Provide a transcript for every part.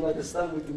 Maar het zal uit de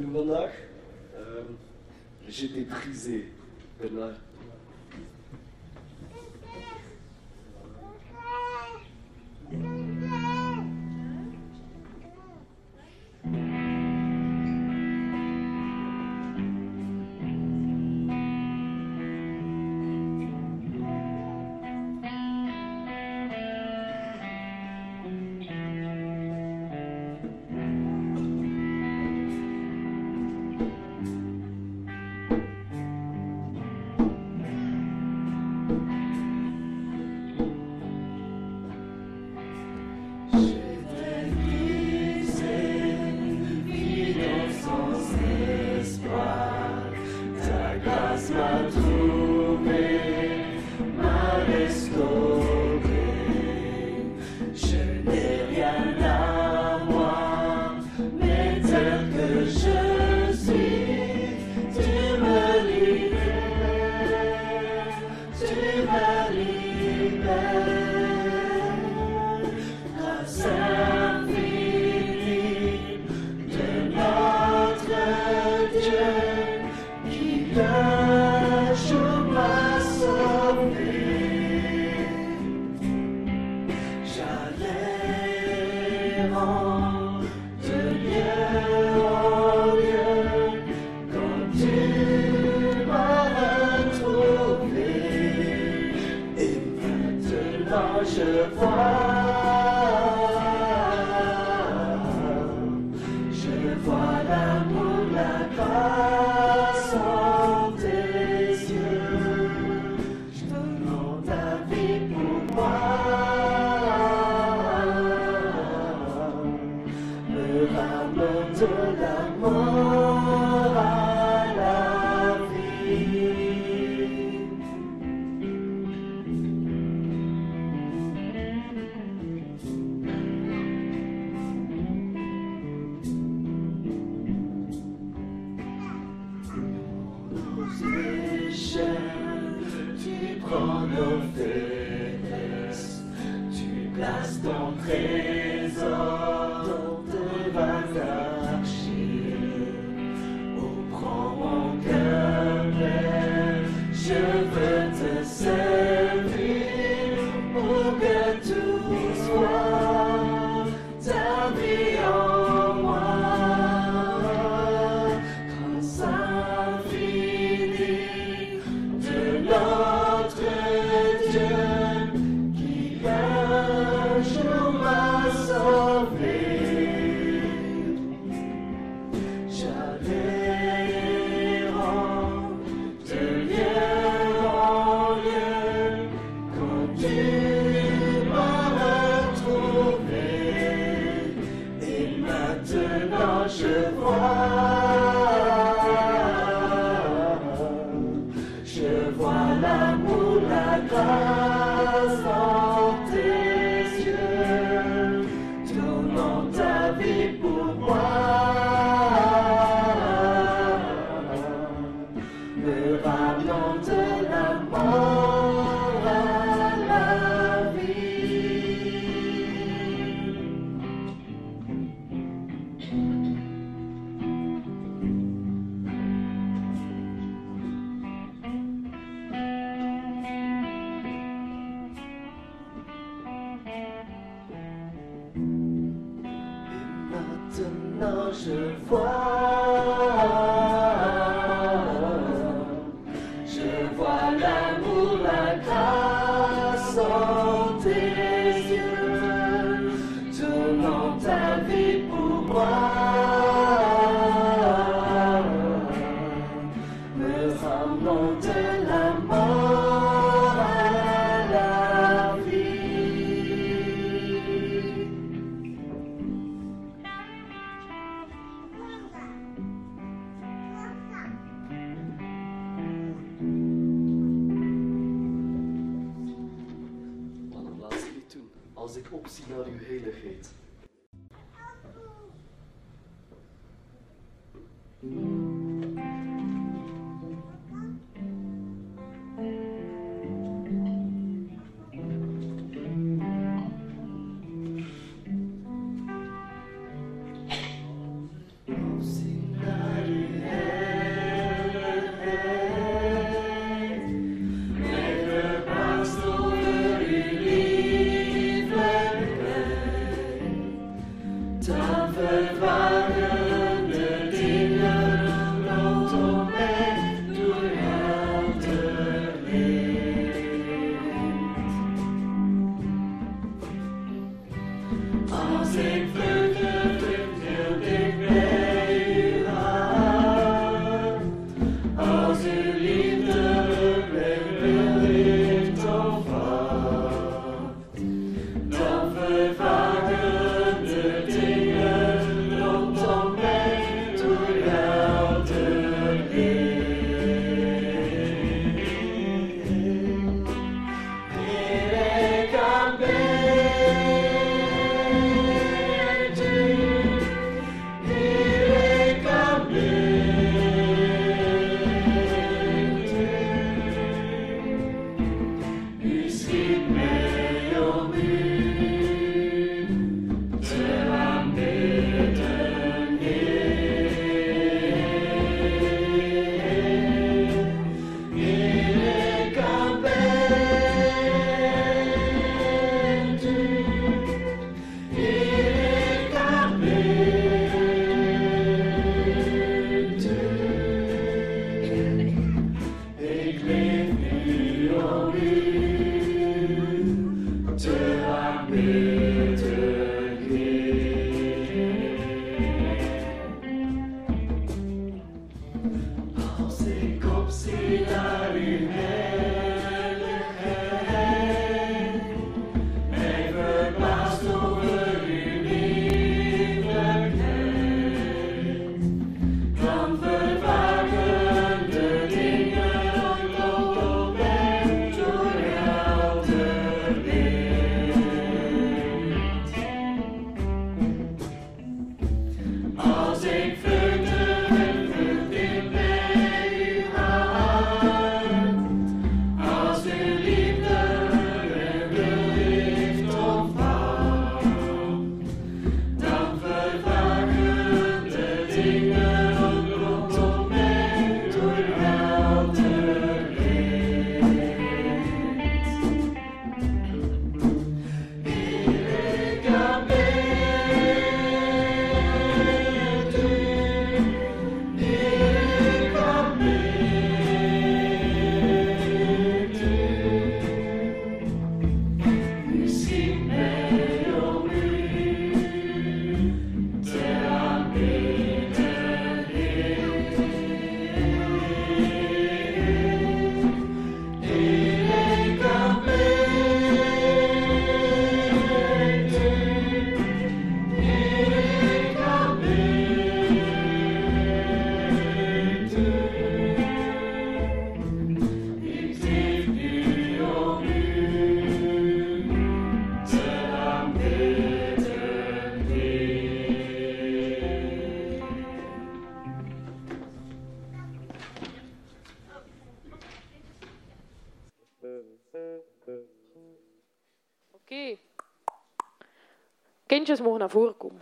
Kindjes mogen naar voren komen.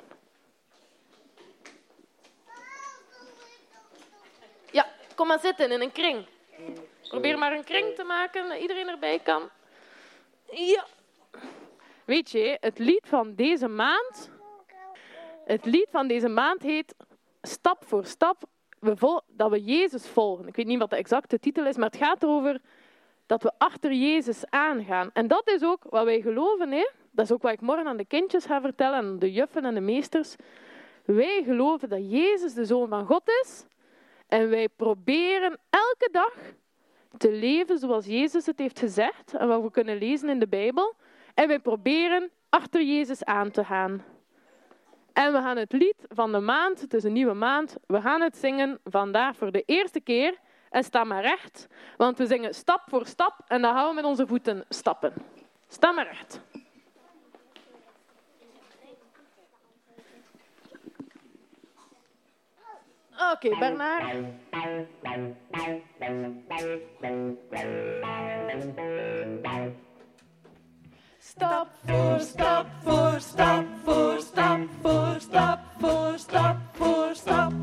Ja, kom maar zitten in een kring. Probeer maar een kring te maken, dat iedereen erbij kan. Ja. Weet je, het lied van deze maand, het lied van deze maand heet Stap voor stap dat we Jezus volgen. Ik weet niet wat de exacte titel is, maar het gaat erover dat we achter Jezus aangaan. En dat is ook wat wij geloven. Hè? Dat is ook wat ik morgen aan de kindjes ga vertellen, aan de juffen en de meesters. Wij geloven dat Jezus de Zoon van God is. En wij proberen elke dag te leven zoals Jezus het heeft gezegd en wat we kunnen lezen in de Bijbel. En wij proberen achter Jezus aan te gaan. En we gaan het lied van de maand, het is een nieuwe maand, we gaan het zingen vandaag voor de eerste keer. En sta maar recht, want we zingen stap voor stap en dan gaan we met onze voeten stappen. Sta maar recht. Oké, okay, Bernard. Stap voor stap voor stap voor stap voor stap voor stap voor stap.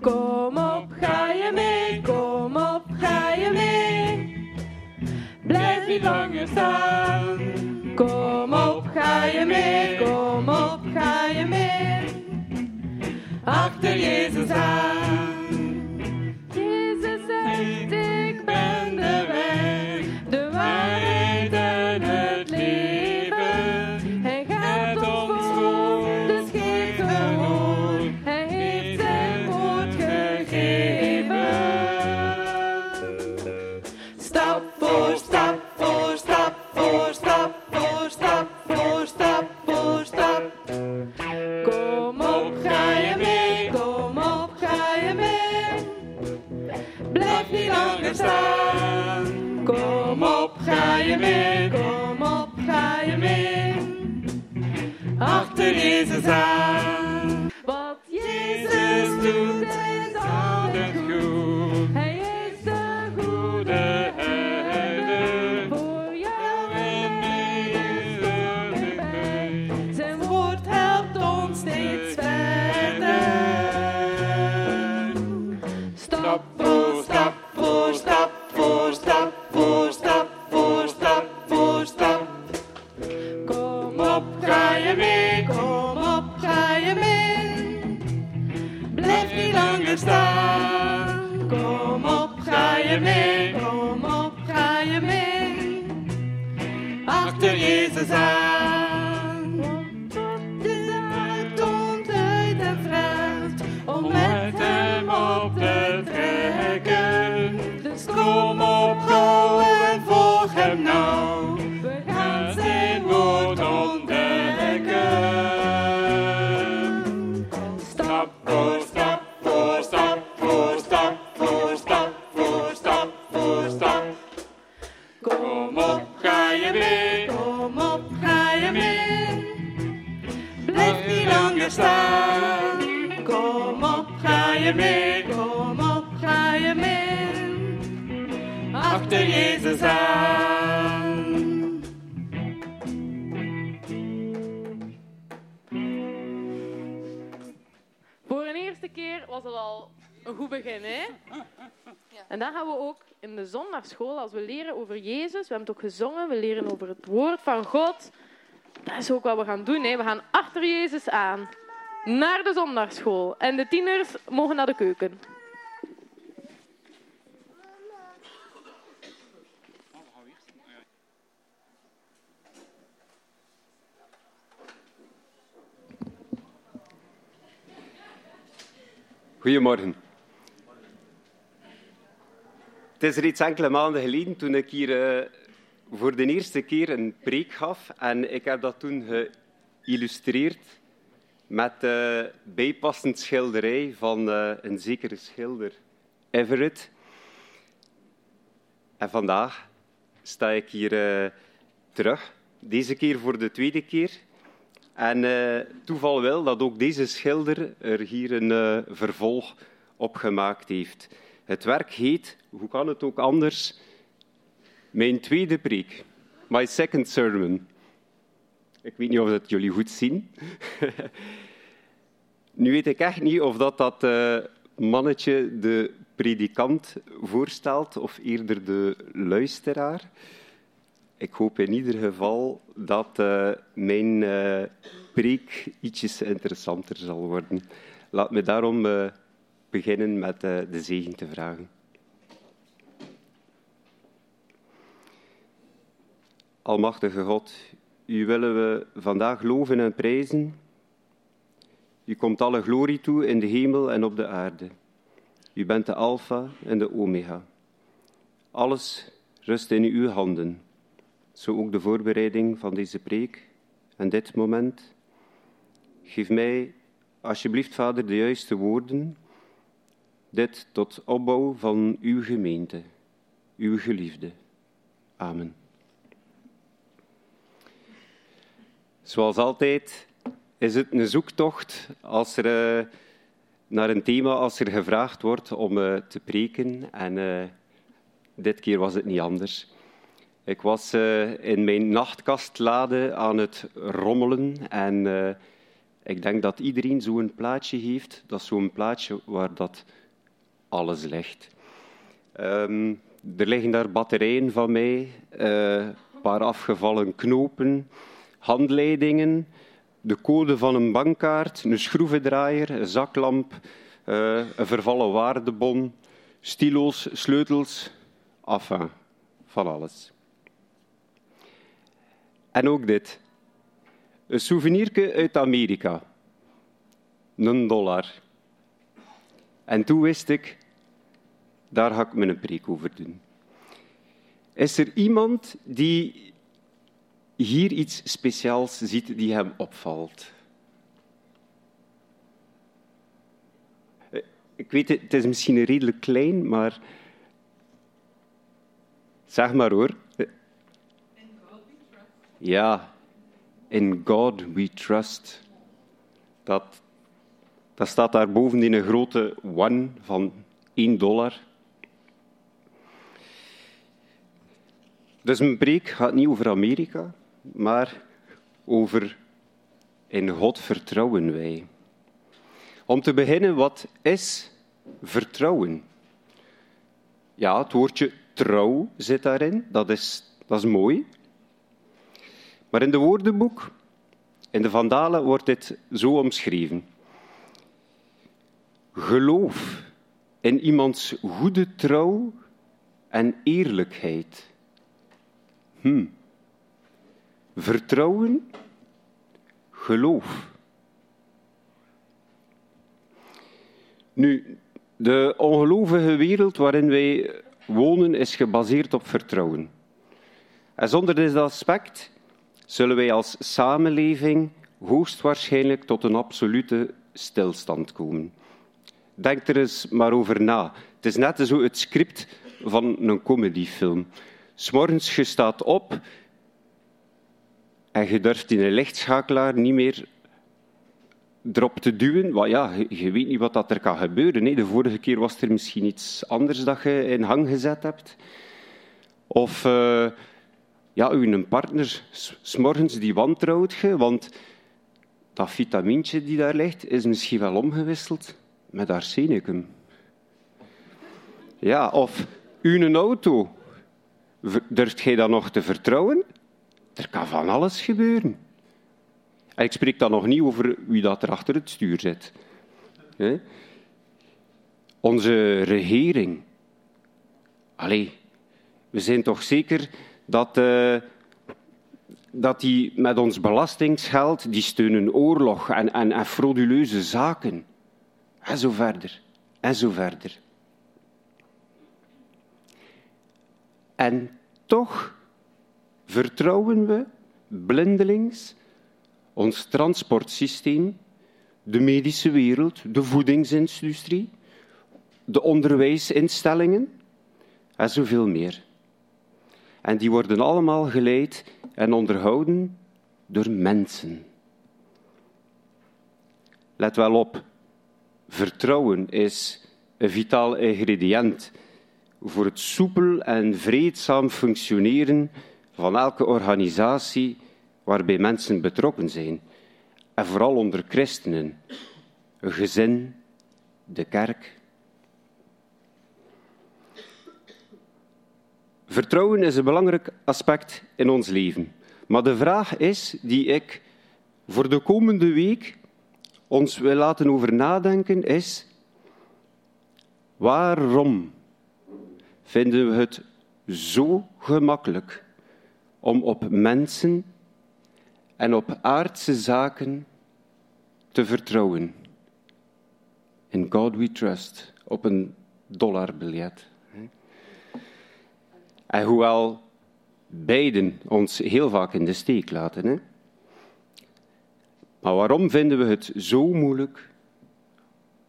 Kom op, ga je mee, kom op, ga je mee. Blijf niet langer staan. Kom op, ga je mee, kom op. Achter Jezus aan. voor Pajamir, kom op, Pajamir. Achter Jezus aan. In de zondagschool, als we leren over Jezus, we hebben het ook gezongen, we leren over het woord van God. Dat is ook wat we gaan doen, hè? We gaan achter Jezus aan, naar de zondagschool. En de tieners mogen naar de keuken. Goedemorgen. Het is reeds enkele maanden geleden toen ik hier uh, voor de eerste keer een preek gaf. En ik heb dat toen geïllustreerd met uh, bijpassend schilderij van uh, een zekere schilder, Everett. En vandaag sta ik hier terug, deze keer voor de tweede keer. En toeval wil dat ook deze schilder er hier een vervolg op gemaakt heeft. Het werk heet, hoe kan het ook anders, mijn tweede preek. My second sermon. Ik weet niet of dat jullie goed zien. nu weet ik echt niet of dat, dat uh, mannetje de predikant voorstelt of eerder de luisteraar. Ik hoop in ieder geval dat uh, mijn uh, preek ietsjes interessanter zal worden. Laat me daarom beginnen met de zegen te vragen. Almachtige God, u willen we vandaag loven en prijzen. U komt alle glorie toe in de hemel en op de aarde. U bent de Alpha en de Omega. Alles rust in uw handen. Zo ook de voorbereiding van deze preek en dit moment. Geef mij, alsjeblieft, Vader, de juiste woorden. Dit tot opbouw van uw gemeente, uw geliefde. Amen. Zoals altijd is het een zoektocht als er, uh, naar een thema als er gevraagd wordt om uh, te preken. En uh, dit keer was het niet anders. Ik was in mijn nachtkastlade aan het rommelen en ik denk dat iedereen zo'n plaatje heeft. Dat is zo'n plaatje waar dat alles ligt. Um, er liggen daar batterijen van mij, uh, een paar afgevallen knopen, handleidingen, de code van een bankkaart, een schroevendraaier, een zaklamp, een vervallen waardebon, stilo's, sleutels, enfin, van alles. En ook dit. Een souvenirke uit Amerika. Een dollar. En toen wist ik, daar ga ik mijn preek over doen. Is er iemand die hier iets speciaals ziet die hem opvalt? Ik weet, het is misschien redelijk klein, maar zeg maar hoor. Ja, in God we trust. Dat, dat staat daar boven in een grote one van 1 dollar. Dus mijn preek gaat niet over Amerika, maar over in God vertrouwen wij. Om te beginnen, wat is vertrouwen? Ja, het woordje trouw zit daarin, dat is, dat is mooi. Maar in de woordenboek, in de Vandalen, wordt dit zo omschreven. Geloof in iemands goede trouw en eerlijkheid. Hm. Vertrouwen, geloof. Nu, de ongelovige wereld waarin wij wonen is gebaseerd op vertrouwen. En zonder dit aspect zullen wij als samenleving hoogstwaarschijnlijk tot een absolute stilstand komen. Denk er eens maar over na. Het is net zo het script van een comedyfilm. S'morgens, je staat op en je durft in een lichtschakelaar niet meer erop te duwen. Want ja, je, weet niet wat dat er kan gebeuren. Hè. De vorige keer was er misschien iets anders dat je in hang gezet hebt. Of uh, ja, uw partner, s'morgens die wantrouwt je, want dat vitamintje die daar ligt, is misschien wel omgewisseld met arsenicum. Ja, of uw auto. Durft jij dat nog te vertrouwen? Er kan van alles gebeuren. En ik spreek dan nog niet over wie dat er achter het stuur zit. Onze regering. Allee, we zijn toch zeker dat, uh, dat die met ons belastingsgeld, die steunen oorlog en, en, en frauduleuze zaken. En zo verder. En zo verder. En toch vertrouwen we blindelings ons transportsysteem, de medische wereld, de voedingsindustrie, de onderwijsinstellingen en zoveel meer. En die worden allemaal geleid en onderhouden door mensen. Let wel op, vertrouwen is een vitaal ingrediënt voor het soepel en vreedzaam functioneren van elke organisatie waarbij mensen betrokken zijn. En vooral onder christenen, een gezin, de kerk. Vertrouwen is een belangrijk aspect in ons leven. Maar de vraag is die ik voor de komende week ons wil laten over nadenken is: waarom vinden we het zo gemakkelijk om op mensen en op aardse zaken te vertrouwen? In God we trust, op een dollarbiljet. En hoewel beiden ons heel vaak in de steek laten. Hè? Maar waarom vinden we het zo moeilijk,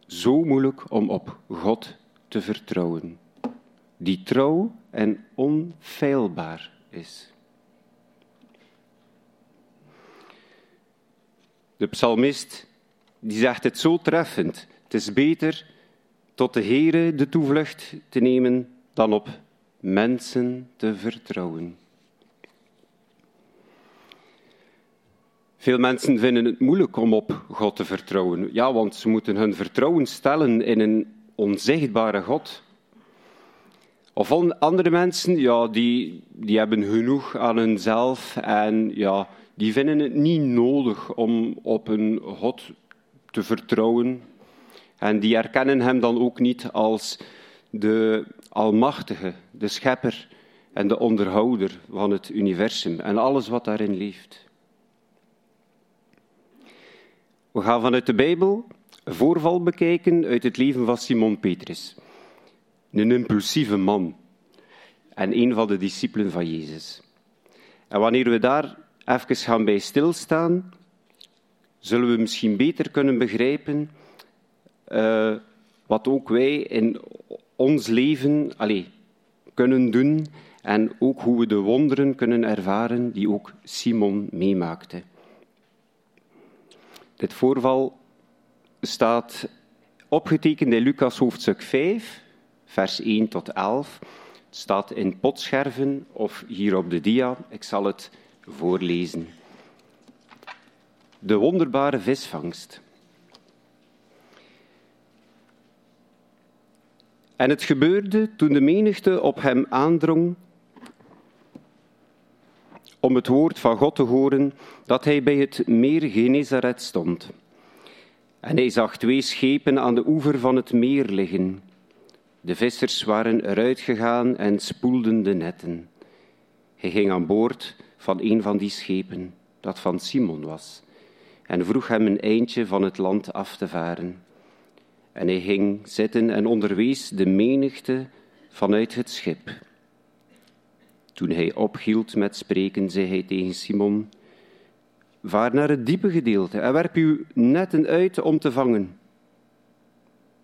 zo moeilijk om op God te vertrouwen, die trouw en onfeilbaar is? De psalmist die zegt het zo treffend: het is beter tot de Heere de toevlucht te nemen dan op mensen te vertrouwen. Veel mensen vinden het moeilijk om op God te vertrouwen. Ja, want ze moeten hun vertrouwen stellen in een onzichtbare God. Of andere mensen, ja, die, die hebben genoeg aan hunzelf en ja, die vinden het niet nodig om op een God te vertrouwen. En die erkennen hem dan ook niet als de Almachtige, de Schepper en de onderhouder van het universum en alles wat daarin leeft. We gaan vanuit de Bijbel een voorval bekijken uit het leven van Simon Petrus. Een impulsieve man en een van de discipelen van Jezus. En wanneer we daar even gaan bij stilstaan, zullen we misschien beter kunnen begrijpen uh, wat ook wij in ons leven allez, kunnen doen en ook hoe we de wonderen kunnen ervaren die ook Simon meemaakte. Dit voorval staat opgetekend in Lucas hoofdstuk 5, vers 1 tot 11. Het staat in potscherven of hier op de dia. Ik zal het voorlezen. De wonderbare visvangst. En het gebeurde toen de menigte op hem aandrong om het woord van God te horen, dat hij bij het meer Genezaret stond. En hij zag twee schepen aan de oever van het meer liggen. De vissers waren eruit gegaan en spoelden de netten. Hij ging aan boord van een van die schepen, dat van Simon was, en vroeg hem een eindje van het land af te varen. En hij ging zitten en onderwees de menigte vanuit het schip. Toen hij ophield met spreken, zei hij tegen Simon: Vaar naar het diepe gedeelte en werp uw netten uit om te vangen.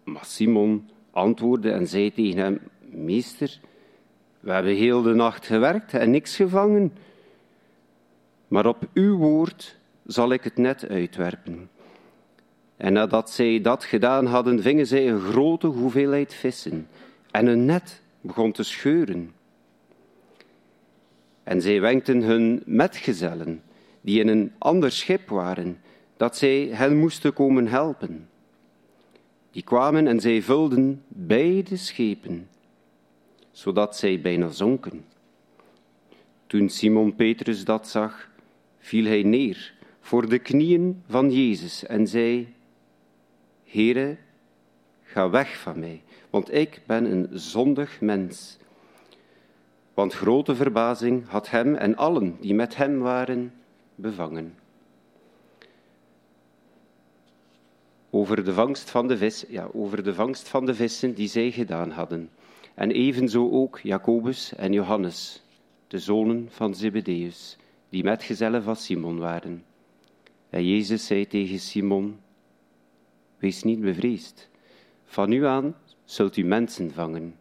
Maar Simon antwoordde en zei tegen hem: Meester, we hebben heel de nacht gewerkt en niks gevangen. Maar op uw woord zal ik het net uitwerpen. En nadat zij dat gedaan hadden, vingen zij een grote hoeveelheid vissen. En een net begon te scheuren. En zij wenkten hun metgezellen, die in een ander schip waren, dat zij hen moesten komen helpen. Die kwamen en zij vulden beide schepen, zodat zij bijna zonken. Toen Simon Petrus dat zag, viel hij neer voor de knieën van Jezus en zei: Heere, ga weg van mij, want ik ben een zondig mens. Want grote verbazing had hem en allen die met hem waren bevangen. Over de vangst van de vis, ja, over de vangst van de vissen die zij gedaan hadden. En evenzo ook Jacobus en Johannes, de zonen van Zebedeus, die metgezellen van Simon waren. En Jezus zei tegen Simon: Wees niet bevreesd. Van nu aan zult u mensen vangen.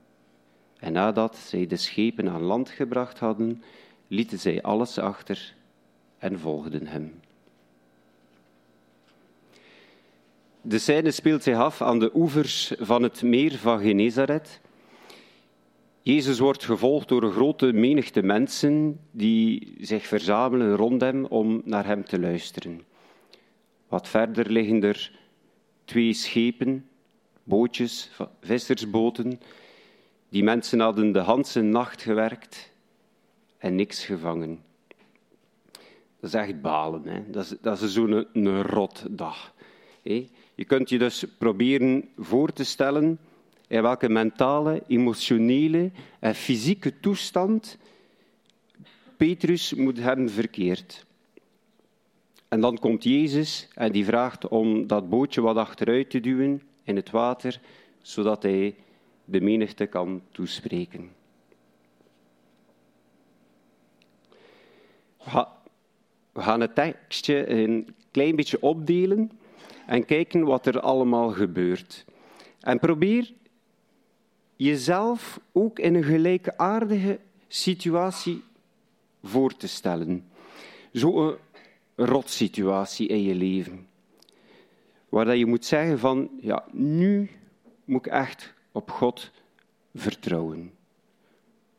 En nadat zij de schepen aan land gebracht hadden, lieten zij alles achter en volgden hem. De scène speelt zich af aan de oevers van het meer van Genezaret. Jezus wordt gevolgd door een grote menigte mensen die zich verzamelen rond hem om naar hem te luisteren. Wat verder liggen er twee schepen, bootjes, vissersboten. Die mensen hadden de hele nacht gewerkt en niks gevangen. Dat is echt balen. Hè? Dat is, dat is zo'n een, rotdag. Je kunt je dus proberen voor te stellen in welke mentale, emotionele en fysieke toestand Petrus moet hebben verkeerd. En dan komt Jezus en die vraagt om dat bootje wat achteruit te duwen in het water, zodat hij de menigte kan toespreken. We gaan het tekstje een klein beetje opdelen en kijken wat er allemaal gebeurt. En probeer jezelf ook in een gelijkaardige situatie voor te stellen. Zo'n rotsituatie in je leven. Waar dat je moet zeggen van, ja, nu moet ik echt op God vertrouwen.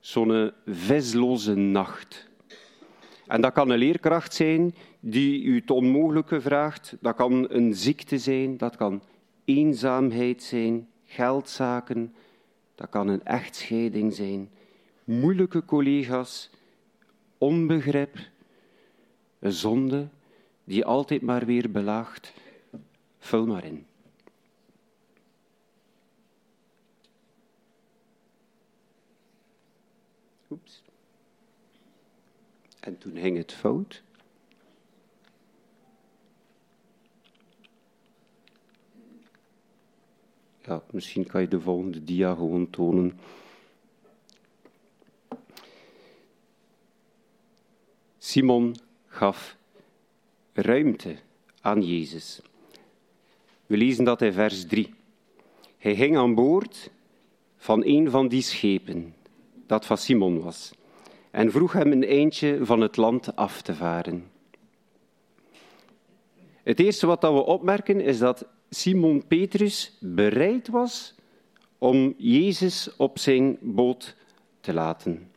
Zo'n visloze nacht. En dat kan een leerkracht zijn die u het onmogelijke vraagt. Dat kan een ziekte zijn, dat kan eenzaamheid zijn, geldzaken. Dat kan een echtscheiding zijn, moeilijke collega's, onbegrip, een zonde die altijd maar weer belaagt. Vul maar in. Oeps. En toen ging het fout. Ja, misschien kan je de volgende dia gewoon tonen. Simon gaf ruimte aan Jezus. We lezen dat in vers 3. Hij ging aan boord van een van die schepen, dat van Simon was, en vroeg hem een eindje van het land af te varen. Het eerste wat we opmerken is dat Simon Petrus bereid was om Jezus op zijn boot te laten.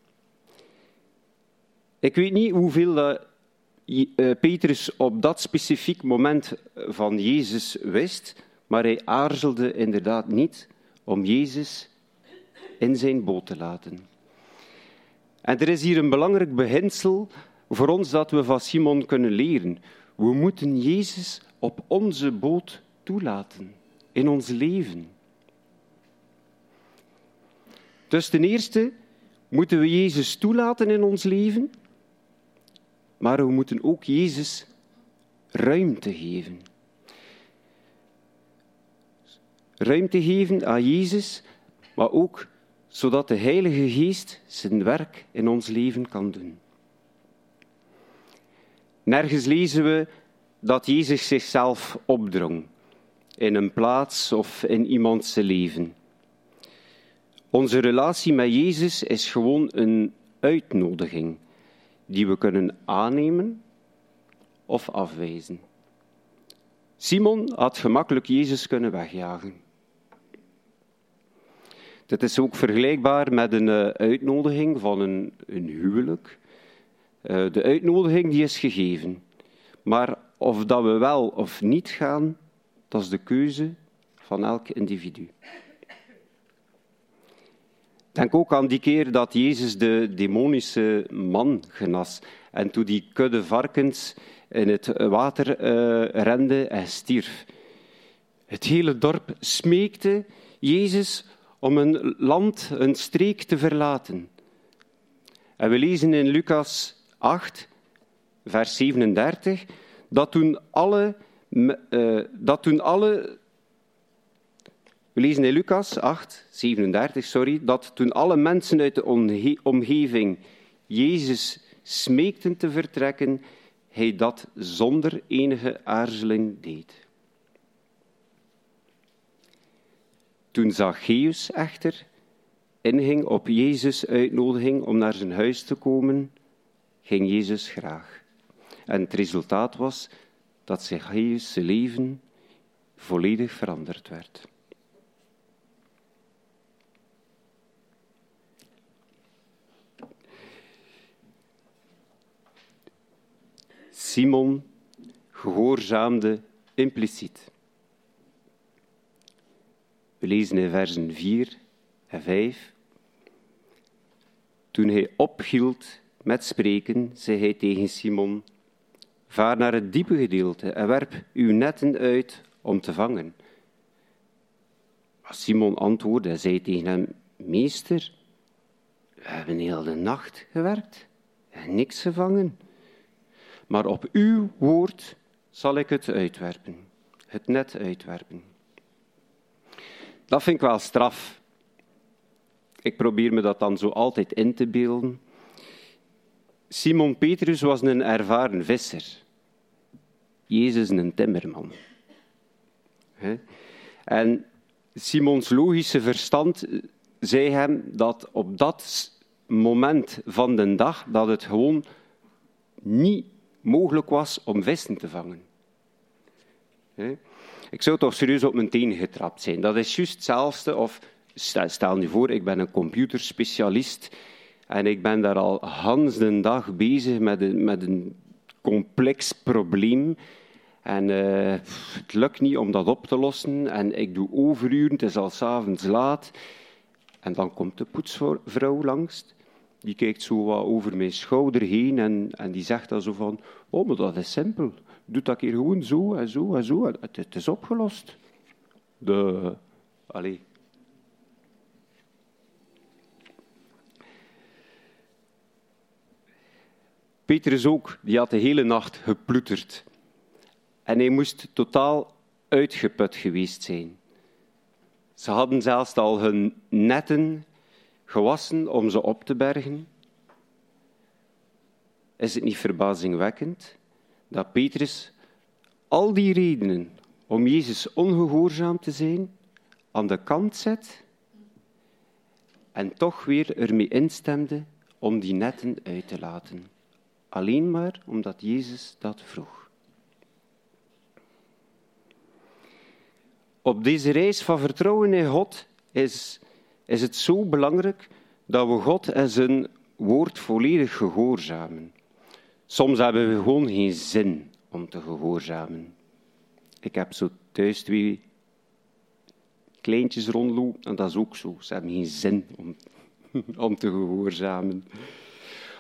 Ik weet niet hoeveel eh, Petrus op dat specifiek moment van Jezus wist, maar hij aarzelde inderdaad niet om Jezus in zijn boot te laten. En er is hier een belangrijk beginsel voor ons dat we van Simon kunnen leren. We moeten Jezus op onze boot toelaten, in ons leven. Dus ten eerste moeten we Jezus toelaten in ons leven, maar we moeten ook Jezus ruimte geven. Ruimte geven aan Jezus, maar ook zodat de Heilige Geest zijn werk in ons leven kan doen. Nergens lezen we dat Jezus zichzelf opdrong in een plaats of in iemands leven. Onze relatie met Jezus is gewoon een uitnodiging die we kunnen aannemen of afwijzen. Simon had gemakkelijk Jezus kunnen wegjagen. Dit is ook vergelijkbaar met een eh, uitnodiging van een, een huwelijk. Uh, de uitnodiging die is gegeven. Maar of dat we wel of niet gaan, dat is de keuze van elk individu. Denk ook aan die keer dat Jezus de demonische man genas en toen die kudde varkens in het water uh, rende en stierf. Het hele dorp smeekte Jezus om een land, een streek te verlaten. En we lezen in Lucas 8, vers 37, dat toen alle, uh, dat toen alle we lezen in Lucas 8, 37, sorry, dat toen alle mensen uit de omgeving Jezus smeekten te vertrekken, hij dat zonder enige aarzeling deed. Toen Zacchaeus echter inging op Jezus' uitnodiging om naar zijn huis te komen, ging Jezus graag. En het resultaat was dat Zacchaeus' leven volledig veranderd werd. Simon gehoorzaamde impliciet. We lezen in versen 4 en 5. Toen hij ophield met spreken, zei hij tegen Simon: Vaar naar het diepe gedeelte en werp uw netten uit om te vangen. Maar Simon antwoordde en zei tegen hem: Meester, we hebben heel de nacht gewerkt en niks gevangen maar op uw woord zal ik het uitwerpen, het net uitwerpen. Dat vind ik wel straf. Ik probeer me dat dan zo altijd in te beelden. Simon Petrus was een ervaren visser. Jezus een timmerman. En Simons logische verstand zei hem dat op dat moment van de dag dat het gewoon niet mogelijk was om vissen te vangen. Ik zou toch serieus op mijn tenen getrapt zijn. Dat is juist hetzelfde. Of stel nu voor, ik ben een computerspecialist en ik ben daar al hans de dag bezig met een, met een complex probleem. En uh, het lukt niet om dat op te lossen. En ik doe overuren, het is al s'avonds laat. En dan komt de poetsvrouw langs die kijkt zo wat over mijn schouder heen en, en die zegt dan zo van, oh, maar dat is simpel. Doe dat hier gewoon zo en zo en zo. Het, het is opgelost. De... Allee. Petrus ook, die had de hele nacht geploeterd. En hij moest totaal uitgeput geweest zijn. Ze hadden zelfs al hun netten gewassen om ze op te bergen? Is het niet verbazingwekkend dat Petrus al die redenen om Jezus ongehoorzaam te zijn aan de kant zet en toch weer ermee instemde om die netten uit te laten? Alleen maar omdat Jezus dat vroeg. Op deze reis van vertrouwen in God is is het zo belangrijk dat we God en zijn woord volledig gehoorzamen. Soms hebben we gewoon geen zin om te gehoorzamen. Ik heb zo thuis twee kleintjes rondlopen en dat is ook zo. Ze hebben geen zin om, om te gehoorzamen.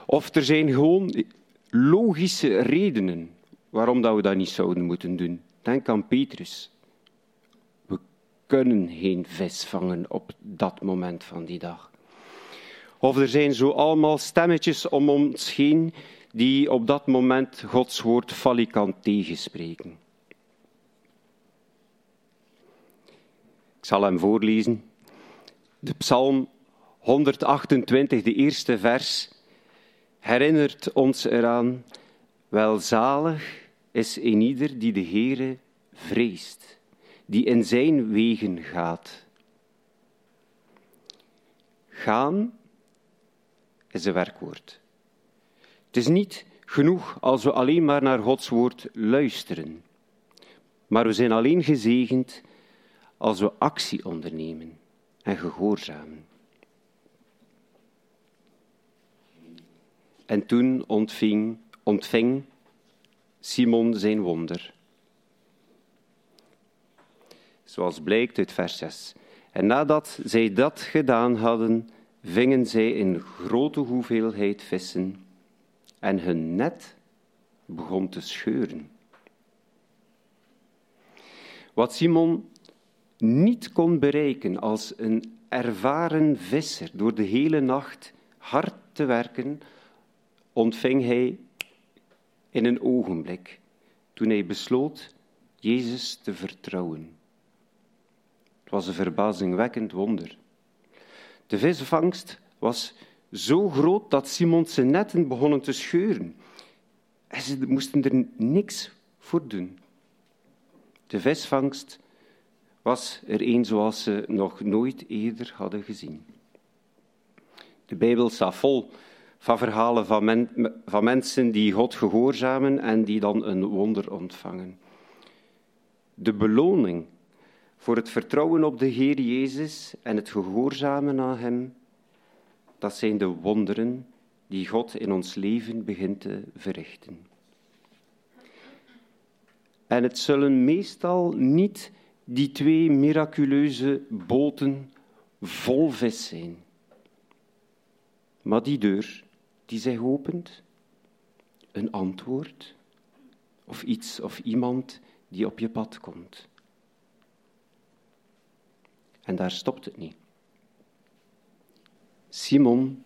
Of er zijn gewoon logische redenen waarom dat we dat niet zouden moeten doen. Denk aan Petrus kunnen geen vis vangen op dat moment van die dag. Of er zijn zo allemaal stemmetjes om ons heen die op dat moment Gods woord valikant tegenspreken. Ik zal hem voorlezen. De psalm 128, de eerste vers, herinnert ons eraan, welzalig is een ieder die de Heere vreest die in zijn wegen gaat. gaan is een werkwoord. Het is niet genoeg als we alleen maar naar Gods woord luisteren. Maar we zijn alleen gezegend als we actie ondernemen en gehoorzamen. En toen ontving, ontving Simon zijn wonder. Zoals blijkt uit vers 6. En nadat zij dat gedaan hadden, vingen zij een grote hoeveelheid vissen en hun net begon te scheuren. Wat Simon niet kon bereiken als een ervaren visser door de hele nacht hard te werken, ontving hij in een ogenblik toen hij besloot Jezus te vertrouwen. Het was een verbazingwekkend wonder. De visvangst was zo groot dat Simons zijn netten begonnen te scheuren. En ze moesten er niks voor doen. De visvangst was er een zoals ze nog nooit eerder hadden gezien. De Bijbel staat vol van verhalen van, van mensen die God gehoorzamen en die dan een wonder ontvangen. De beloning voor het vertrouwen op de Heer Jezus en het gehoorzamen aan Hem, dat zijn de wonderen die God in ons leven begint te verrichten. En het zullen meestal niet die twee miraculeuze boten vol vis zijn, maar die deur die zij opent, een antwoord of iets of iemand die op je pad komt. En daar stopt het niet. Simon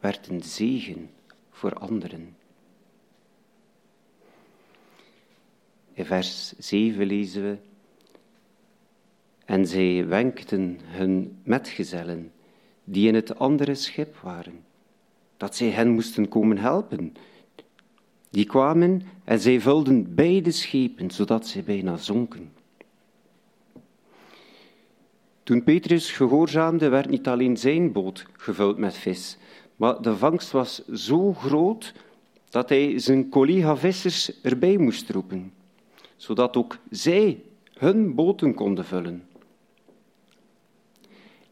werd een zegen voor anderen. In vers 7 lezen we: En zij wenkten hun metgezellen, die in het andere schip waren, dat zij hen moesten komen helpen. Die kwamen en zij vulden beide schepen, zodat zij bijna zonken. Toen Petrus gehoorzaamde, werd niet alleen zijn boot gevuld met vis, maar de vangst was zo groot dat hij zijn collega-vissers erbij moest roepen, zodat ook zij hun boten konden vullen.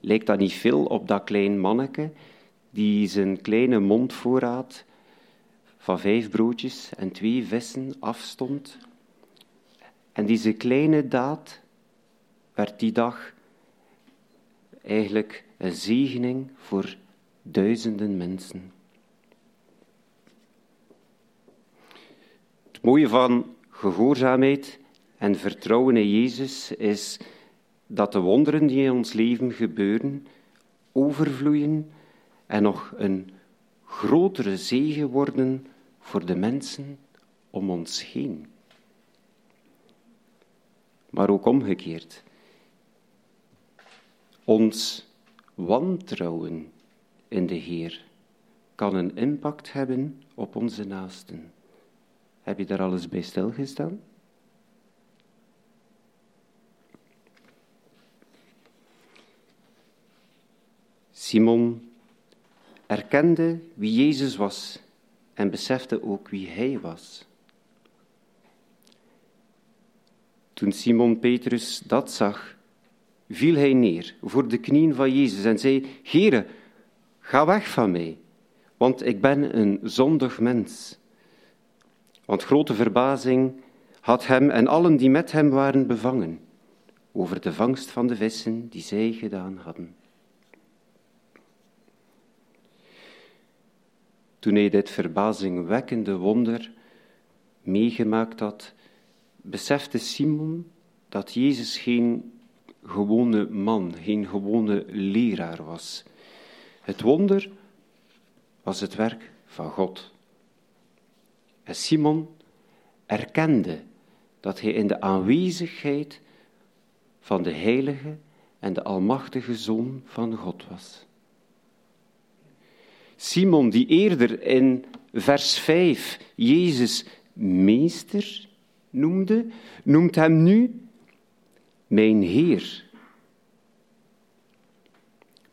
Lijkt dat niet veel op dat klein manneke die zijn kleine mondvoorraad van vijf broodjes en twee vissen afstond? En deze kleine daad werd die dag eigenlijk een zegening voor duizenden mensen. Het mooie van gehoorzaamheid en vertrouwen in Jezus is dat de wonderen die in ons leven gebeuren, overvloeien en nog een grotere zegen worden voor de mensen om ons heen. Maar ook omgekeerd. Ons wantrouwen in de Heer kan een impact hebben op onze naasten. Heb je daar alles bij stilgestaan? Simon erkende wie Jezus was en besefte ook wie hij was. Toen Simon Petrus dat zag, viel hij neer voor de knieën van Jezus en zei: Heere, ga weg van mij, want ik ben een zondig mens. Want grote verbazing had hem en allen die met hem waren bevangen over de vangst van de vissen die zij gedaan hadden. Toen hij dit verbazingwekkende wonder meegemaakt had, besefte Simon dat Jezus geen gewone man, geen gewone leraar was. Het wonder was het werk van God. En Simon erkende dat hij in de aanwezigheid van de heilige en de almachtige Zoon van God was. Simon, die eerder in vers 5 Jezus meester noemde, noemt hem nu mijn Heer.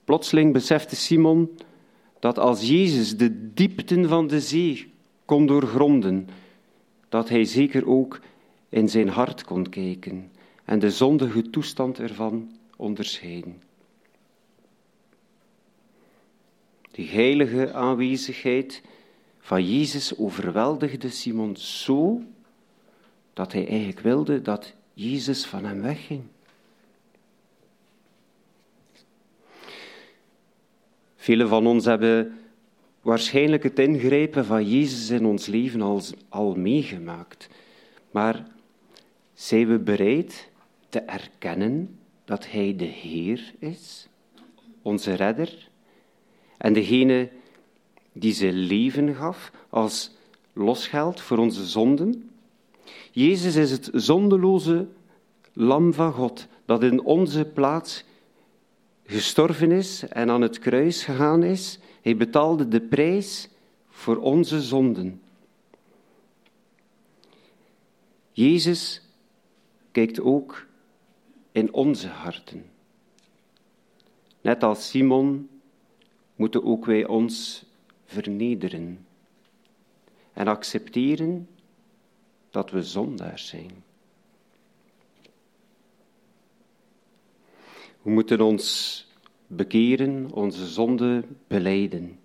Plotseling besefte Simon dat als Jezus de diepten van de zee kon doorgronden, dat hij zeker ook in zijn hart kon kijken en de zondige toestand ervan onderscheiden. De heilige aanwezigheid van Jezus overweldigde Simon zo dat hij eigenlijk wilde dat Jezus van hem wegging. Velen van ons hebben waarschijnlijk het ingrijpen van Jezus in ons leven al, al meegemaakt. Maar zijn we bereid te erkennen dat Hij de Heer is, onze redder, en degene die zijn leven gaf als losgeld voor onze zonden? Jezus is het zondeloze lam van God dat in onze plaats gestorven is en aan het kruis gegaan is. Hij betaalde de prijs voor onze zonden. Jezus kijkt ook in onze harten. Net als Simon moeten ook wij ons vernederen en accepteren dat we zondaars zijn. We moeten ons bekeren, onze zonde beleiden.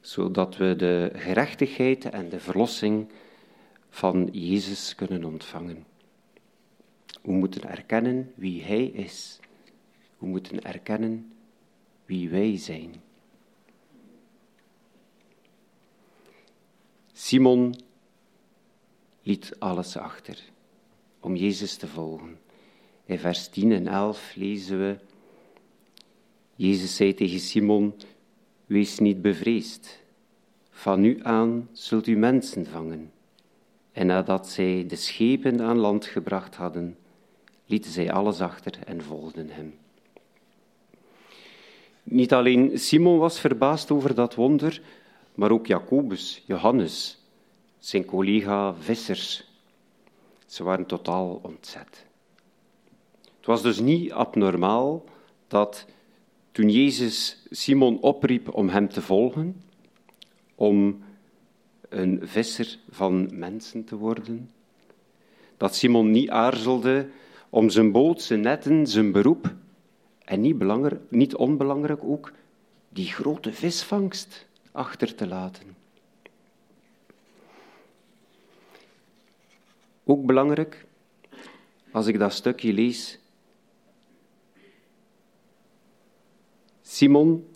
Zodat we de gerechtigheid en de verlossing van Jezus kunnen ontvangen. We moeten erkennen wie Hij is. We moeten erkennen wie wij zijn. Simon liet alles achter om Jezus te volgen. In vers 10 en 11 lezen we: Jezus zei tegen Simon: Wees niet bevreesd. Van nu aan zult u mensen vangen. En nadat zij de schepen aan land gebracht hadden, lieten zij alles achter en volgden hem. Niet alleen Simon was verbaasd over dat wonder, maar ook Jacobus, Johannes, zijn collega vissers. Ze waren totaal ontzet. Het was dus niet abnormaal dat toen Jezus Simon opriep om hem te volgen, om een visser van mensen te worden, dat Simon niet aarzelde om zijn boot, zijn netten, zijn beroep en niet, niet onbelangrijk ook die grote visvangst achter te laten. Ook belangrijk, als ik dat stukje lees, Simon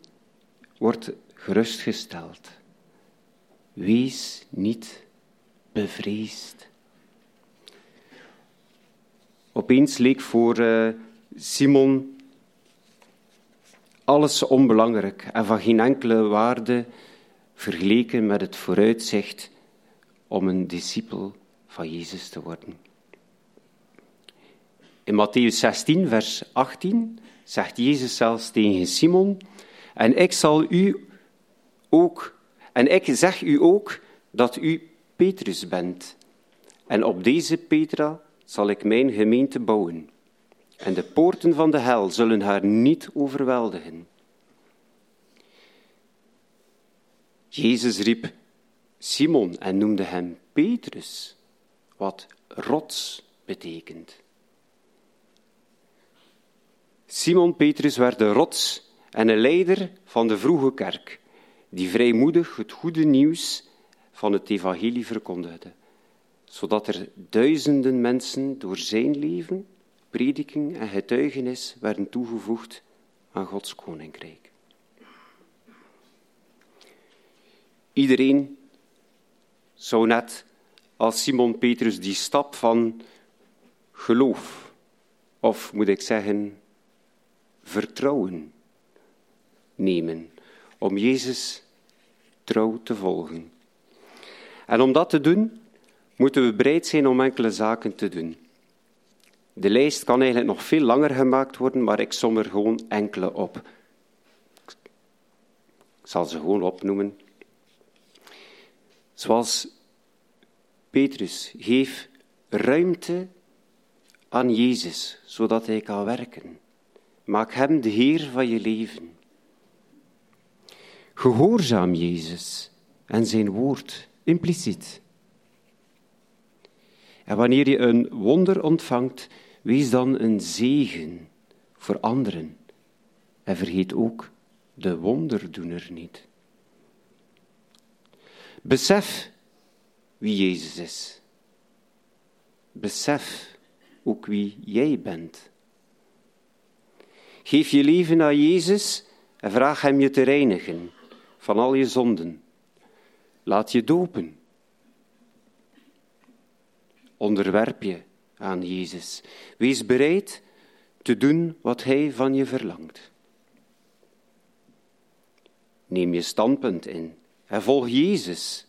wordt gerustgesteld. Wees niet bevreesd. Opeens leek voor uh, Simon alles onbelangrijk en van geen enkele waarde vergeleken met het vooruitzicht om een discipel van Jezus te worden. In Matthäus 16, vers 18 zegt Jezus zelfs tegen Simon, en ik zal u ook, en ik zeg u ook dat u Petrus bent. En op deze Petra zal ik mijn gemeente bouwen. En de poorten van de hel zullen haar niet overweldigen. Jezus riep Simon en noemde hem Petrus, wat rots betekent. Simon Petrus werd de rots en een leider van de vroege kerk, die vrijmoedig het goede nieuws van het evangelie verkondigde, zodat er duizenden mensen door zijn leven, prediking en getuigenis werden toegevoegd aan Gods koninkrijk. Iedereen zou net als Simon Petrus die stap van geloof, of moet ik zeggen, vertrouwen nemen om Jezus trouw te volgen. En om dat te doen, moeten we bereid zijn om enkele zaken te doen. De lijst kan eigenlijk nog veel langer gemaakt worden, maar ik som er gewoon enkele op. Ik zal ze gewoon opnoemen. Zoals Petrus, geef ruimte aan Jezus, zodat hij kan werken. Maak Hem de Heer van je leven. Gehoorzaam Jezus en zijn woord, impliciet. En wanneer je een wonder ontvangt, wees dan een zegen voor anderen. En vergeet ook de wonderdoener niet. Besef wie Jezus is. Besef ook wie jij bent. Geef je leven aan Jezus en vraag Hem je te reinigen van al je zonden. Laat je dopen. Onderwerp je aan Jezus. Wees bereid te doen wat Hij van je verlangt. Neem je standpunt in en volg Jezus.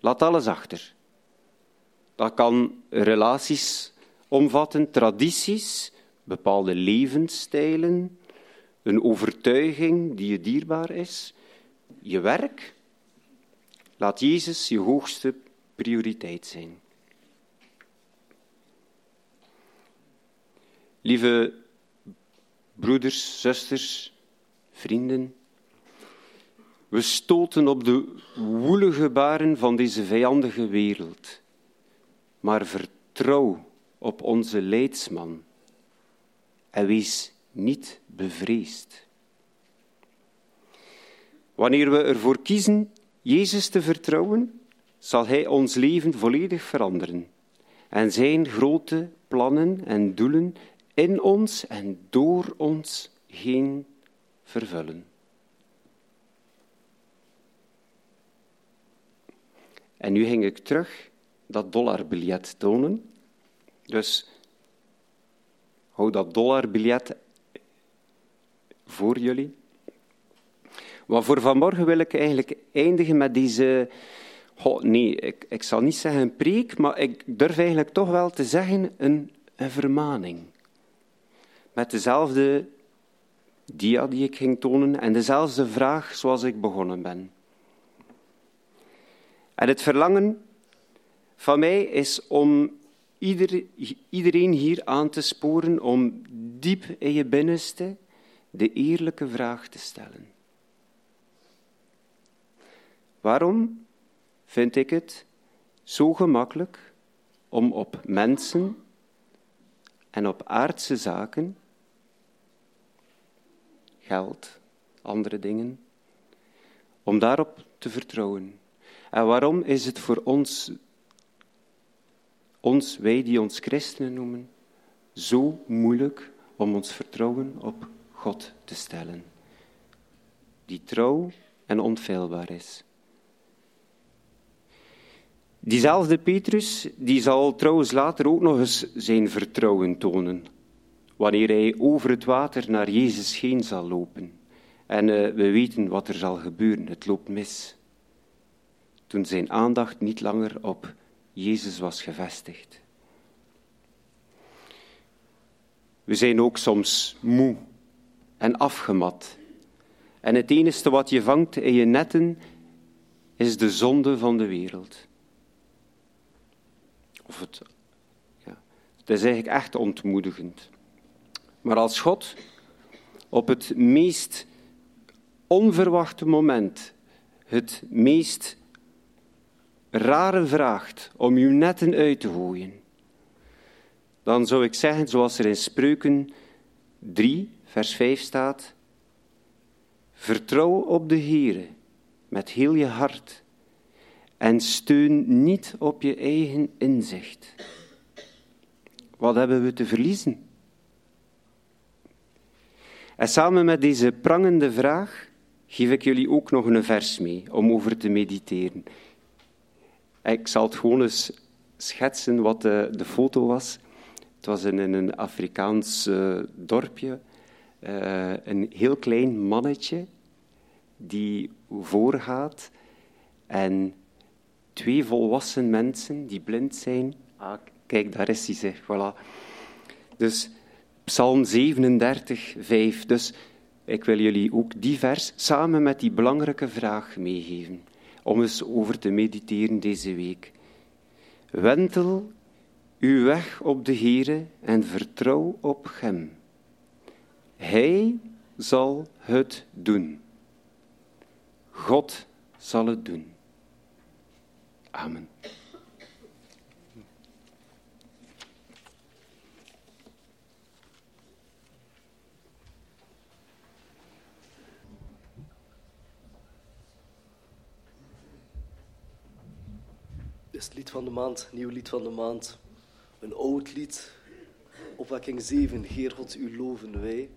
Laat alles achter. Dat kan relaties omvatten, tradities, bepaalde levensstijlen, een overtuiging die je dierbaar is, je werk. Laat Jezus je hoogste prioriteit zijn. Lieve broeders, zusters, vrienden, we stoten op de woelige baren van deze vijandige wereld, maar vertrouw op onze leidsman en wees niet bevreesd. Wanneer we ervoor kiezen Jezus te vertrouwen, zal Hij ons leven volledig veranderen en Zijn grote plannen en doelen in ons en door ons heen vervullen. En nu ging ik terug dat dollarbiljet tonen. Dus hou dat dollarbiljet voor jullie. Maar voor vanmorgen wil ik eigenlijk eindigen met deze. Nee, ik, ik zal niet zeggen een preek, maar ik durf eigenlijk toch wel te zeggen een, een vermaning. Met dezelfde dia die ik ging tonen en dezelfde vraag zoals ik begonnen ben. En het verlangen van mij is om ieder, iedereen hier aan te sporen om diep in je binnenste de eerlijke vraag te stellen. Waarom vind ik het zo gemakkelijk om op mensen en op aardse zaken, geld, andere dingen, om daarop te vertrouwen? En waarom is het voor ons, ons, wij die ons christenen noemen, zo moeilijk om ons vertrouwen op God te stellen, die trouw en onfeilbaar is? Diezelfde Petrus die zal trouwens later ook nog eens zijn vertrouwen tonen, wanneer hij over het water naar Jezus heen zal lopen. En uh, we weten wat er zal gebeuren, het loopt mis toen zijn aandacht niet langer op Jezus was gevestigd. We zijn ook soms moe en afgemat. En het enige wat je vangt in je netten is de zonde van de wereld. Of het, ja, het is eigenlijk echt ontmoedigend. Maar als God op het meest onverwachte moment het meest rare vraagt om uw netten uit te gooien, dan zou ik zeggen, zoals er in Spreuken 3, vers 5 staat, vertrouw op de Heere met heel je hart en steun niet op je eigen inzicht. Wat hebben we te verliezen? En samen met deze prangende vraag geef ik jullie ook nog een vers mee om over te mediteren. Ik zal het gewoon eens schetsen wat de, de foto was. Het was in, een Afrikaans uh, dorpje. Uh, een heel klein mannetje die voorgaat en twee volwassen mensen die blind zijn. Ah, kijk, daar is hij, zeg. Voilà. Dus Psalm 37, 5. Dus ik wil jullie ook die vers samen met die belangrijke vraag meegeven om eens over te mediteren deze week. Wentel uw weg op de Heere en vertrouw op Hem. Hij zal het doen. God zal het doen. Amen. Het lied van de maand, nieuw lied van de maand. Een oud lied. Opwekking 7, Heer God, u loven wij.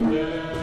Amen.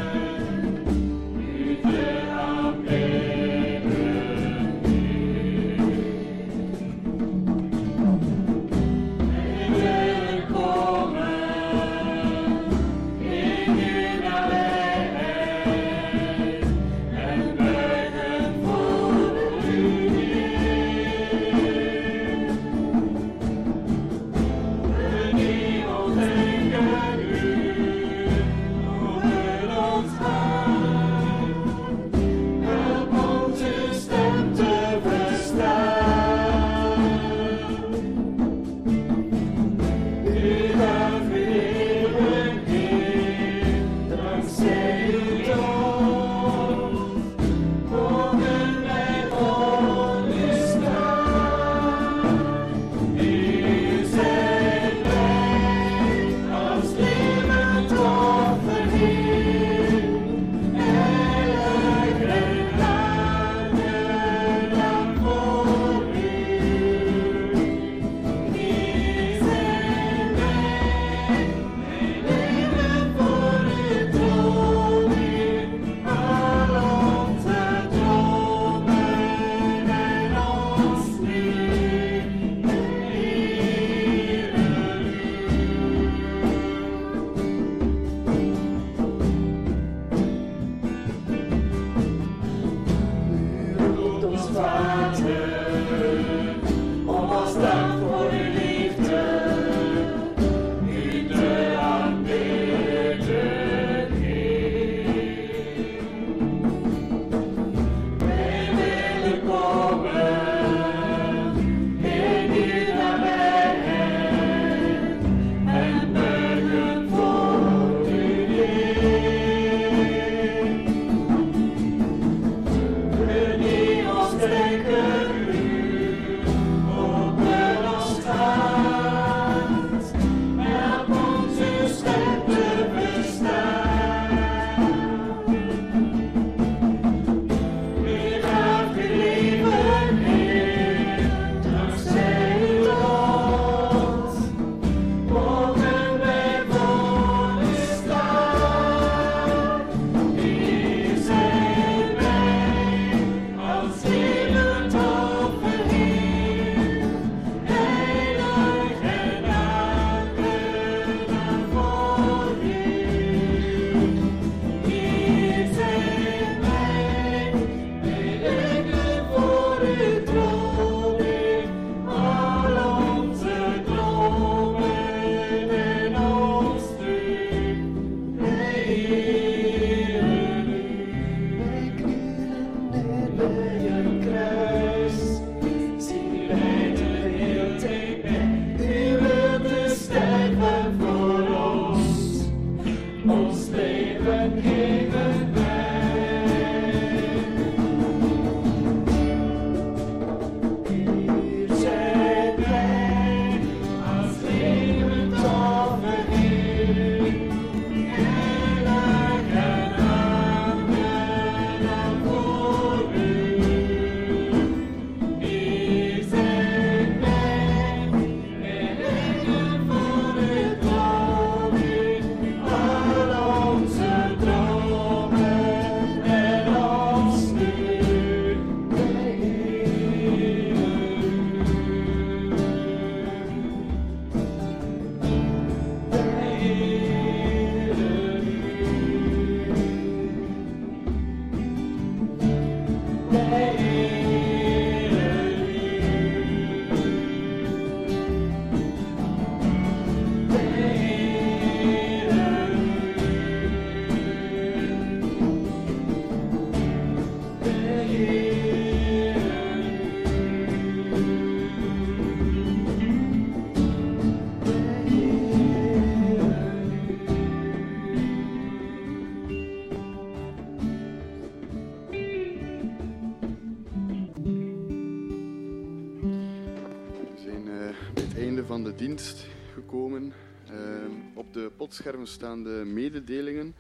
Scherm staan de mededelingen.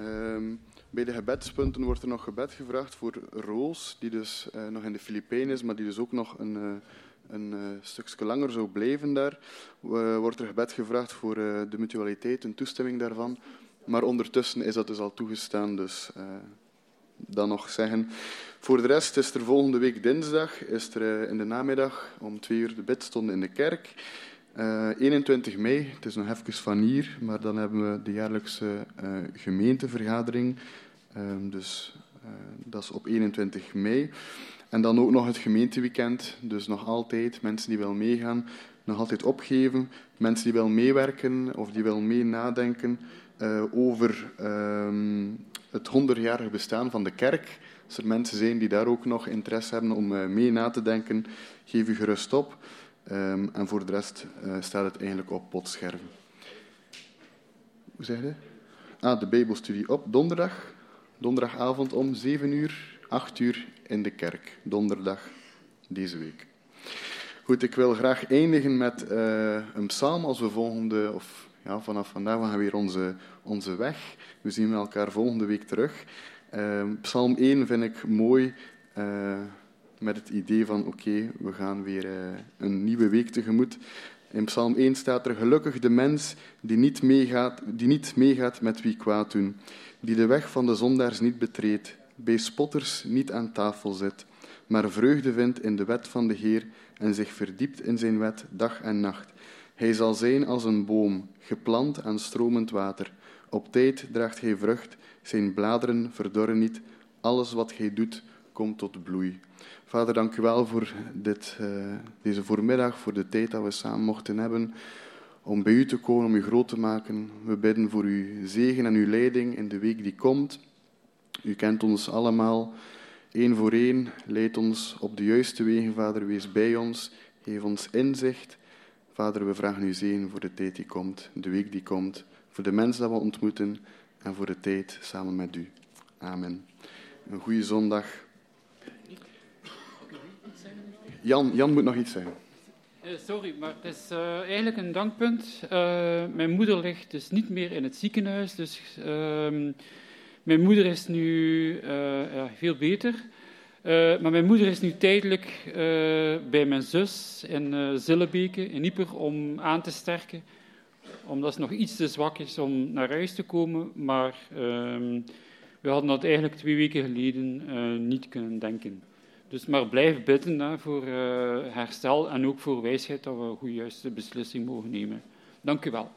Um, bij de gebedspunten wordt er nog gebed gevraagd voor Roos, die dus uh, nog in de Filipijnen is, maar die dus ook nog een, uh, een uh, stukje langer zou blijven daar. wordt er gebed gevraagd voor de mutualiteit, een toestemming daarvan. Maar ondertussen is dat dus al toegestaan, dus dan nog zeggen. Voor de rest is er volgende week dinsdag, is er in de namiddag om twee uur de bidstonde in de kerk. Uh, eh, 21 mei, het is nog even van hier, maar dan hebben we de jaarlijkse uh, gemeentevergadering. Uh, dus eh, dat is op 21 mei. En dan ook nog het gemeenteweekend, dus nog altijd mensen die willen meegaan, nog altijd opgeven. Mensen die willen meewerken of die willen mee nadenken over ehm, het 100-jarige bestaan van de kerk. Als er mensen zijn die daar ook nog interesse hebben om mee na te denken, geef u gerust op. Um, en voor de rest uh, staat het eigenlijk op potscherven. Hoe zeg je? Ah, de Bijbelstudie op donderdag. Donderdagavond om 7 uur, 8 uur in de kerk. Donderdag deze week. Goed, ik wil graag eindigen met uh, een psalm als we volgende, of ja, vanaf vandaag gaan we weer onze, onze weg. We zien elkaar volgende week terug. Uh, psalm 1 vind ik mooi. Met het idee van oké, we gaan weer uh, een nieuwe week tegemoet. In Psalm 1 staat er gelukkig de mens die niet, meegaat, die niet meegaat met wie kwaad doen, die de weg van de zondaars niet betreedt, bij spotters niet aan tafel zit, maar vreugde vindt in de wet van de Heer en zich verdiept in zijn wet dag en nacht. Hij zal zijn als een boom, geplant aan stromend water. Op tijd draagt hij vrucht, zijn bladeren verdorren niet. Alles wat hij doet, komt tot bloei. Vader, dank u wel voor dit, uh, deze voormiddag, voor de tijd dat we samen mochten hebben om bij u te komen, om u groot te maken. We bidden voor uw zegen en uw leiding in de week die komt. U kent ons allemaal, één voor één. Leid ons op de juiste wegen, Vader. Wees bij ons. Geef ons inzicht. Vader, we vragen u zegen voor de tijd die komt, de week die komt, voor de mensen dat we ontmoeten en voor de tijd samen met u. Amen. Een goede zondag. Jan, Jan moet nog iets zeggen. Eh, sorry, maar het is uh, eigenlijk een dankpunt. Uh, mijn moeder ligt dus niet meer in het ziekenhuis. Dus ehm, mijn moeder is nu ja, veel beter. maar mijn moeder is nu tijdelijk bij mijn zus in Zillebeke, in Ieper, om aan te sterken. Omdat ze nog iets te zwak is om naar huis te komen. Maar ehm, we hadden dat eigenlijk twee weken geleden niet kunnen denken. Dus maar blijf bidden hè, voor uh, herstel en ook voor wijsheid dat we een goede juiste beslissing mogen nemen. Dank u wel.